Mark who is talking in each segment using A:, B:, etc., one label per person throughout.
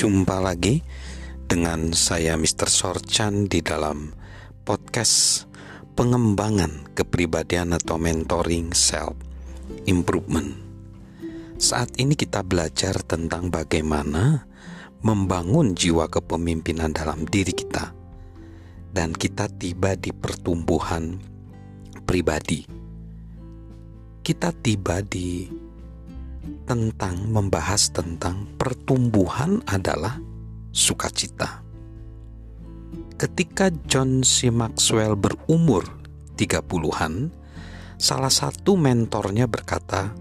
A: Jumpa lagi dengan saya Mr. Sorchan di dalam podcast pengembangan kepribadian atau mentoring self improvement. Saat ini kita belajar tentang bagaimana membangun jiwa kepemimpinan dalam diri kita. Dan kita tiba di pertumbuhan pribadi. Kita tiba di tentang membahas tentang pertumbuhan adalah sukacita. Ketika John C. Maxwell berumur 30-an, salah satu mentornya berkata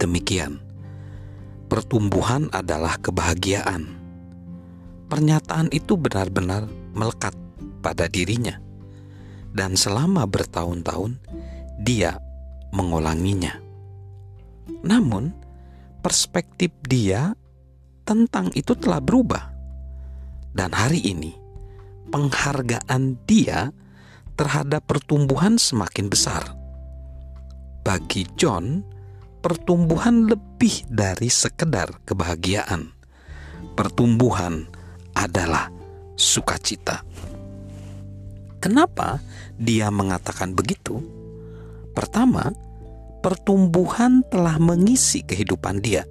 A: demikian, pertumbuhan adalah kebahagiaan. Pernyataan itu benar-benar melekat pada dirinya. Dan selama bertahun-tahun, dia mengulanginya. Namun, perspektif dia tentang itu telah berubah. Dan hari ini, penghargaan dia terhadap pertumbuhan semakin besar. Bagi John, pertumbuhan lebih dari sekedar kebahagiaan. Pertumbuhan adalah sukacita. Kenapa dia mengatakan begitu? Pertama, pertumbuhan telah mengisi kehidupan dia.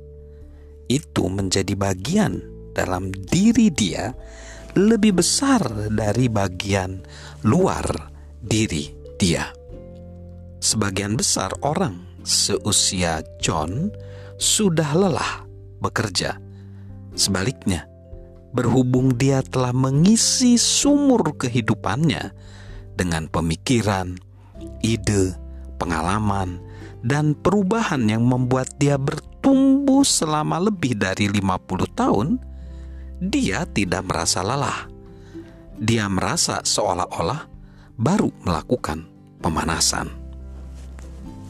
A: Itu menjadi bagian dalam diri dia lebih besar dari bagian luar diri dia. Sebagian besar orang seusia John sudah lelah bekerja. Sebaliknya, berhubung dia telah mengisi sumur kehidupannya dengan pemikiran, ide, pengalaman, dan perubahan yang membuat dia bertumbuh selama lebih dari 50 tahun, dia tidak merasa lelah. Dia merasa seolah-olah baru melakukan pemanasan.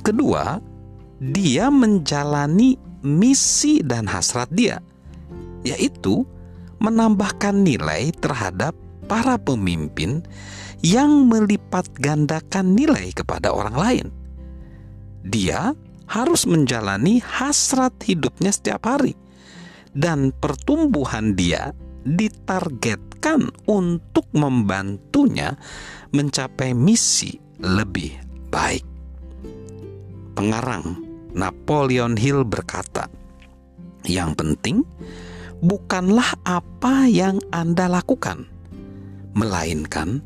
A: Kedua, dia menjalani misi dan hasrat dia, yaitu menambahkan nilai terhadap para pemimpin yang melipat gandakan nilai kepada orang lain dia harus menjalani hasrat hidupnya setiap hari, dan pertumbuhan dia ditargetkan untuk membantunya mencapai misi lebih baik. Pengarang Napoleon Hill berkata, "Yang penting bukanlah apa yang Anda lakukan, melainkan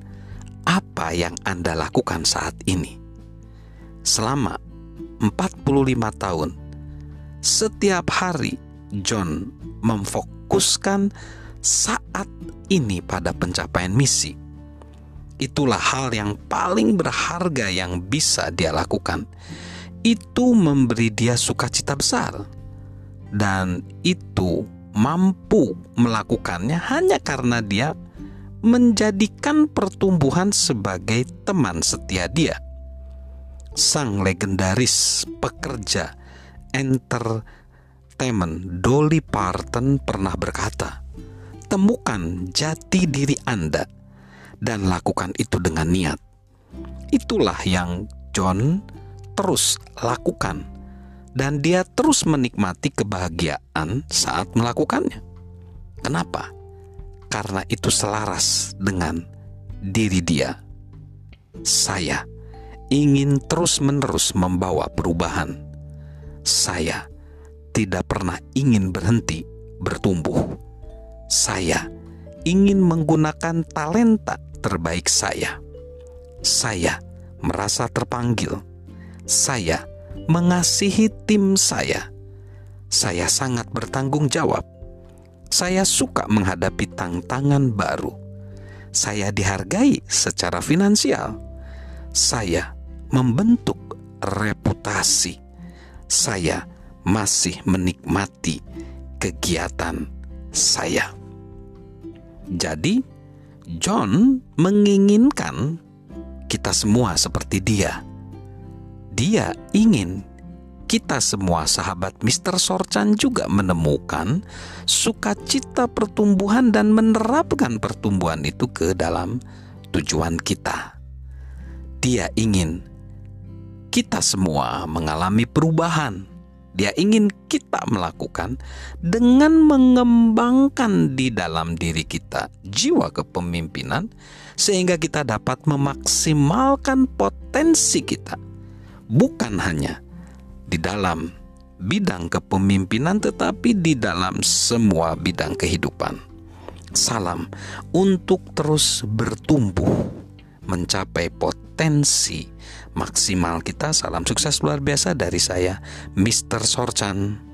A: apa yang Anda lakukan saat ini." Selama 45 tahun. Setiap hari John memfokuskan saat ini pada pencapaian misi. Itulah hal yang paling berharga yang bisa dia lakukan. Itu memberi dia sukacita besar. Dan itu mampu melakukannya hanya karena dia menjadikan pertumbuhan sebagai teman setia dia sang legendaris pekerja entertainment Dolly Parton pernah berkata, "Temukan jati diri Anda dan lakukan itu dengan niat." Itulah yang John terus lakukan dan dia terus menikmati kebahagiaan saat melakukannya. Kenapa? Karena itu selaras dengan diri dia. Saya ingin terus-menerus membawa perubahan. Saya tidak pernah ingin berhenti bertumbuh. Saya ingin menggunakan talenta terbaik saya. Saya merasa terpanggil. Saya mengasihi tim saya. Saya sangat bertanggung jawab. Saya suka menghadapi tantangan baru. Saya dihargai secara finansial. Saya membentuk reputasi. Saya masih menikmati kegiatan saya. Jadi, John menginginkan kita semua seperti dia. Dia ingin kita semua sahabat Mr. Sorchan juga menemukan sukacita pertumbuhan dan menerapkan pertumbuhan itu ke dalam tujuan kita. Dia ingin kita semua mengalami perubahan. Dia ingin kita melakukan dengan mengembangkan di dalam diri kita jiwa kepemimpinan, sehingga kita dapat memaksimalkan potensi kita, bukan hanya di dalam bidang kepemimpinan, tetapi di dalam semua bidang kehidupan. Salam untuk terus bertumbuh, mencapai potensi maksimal kita. Salam sukses luar biasa dari saya, Mr. Sorchan.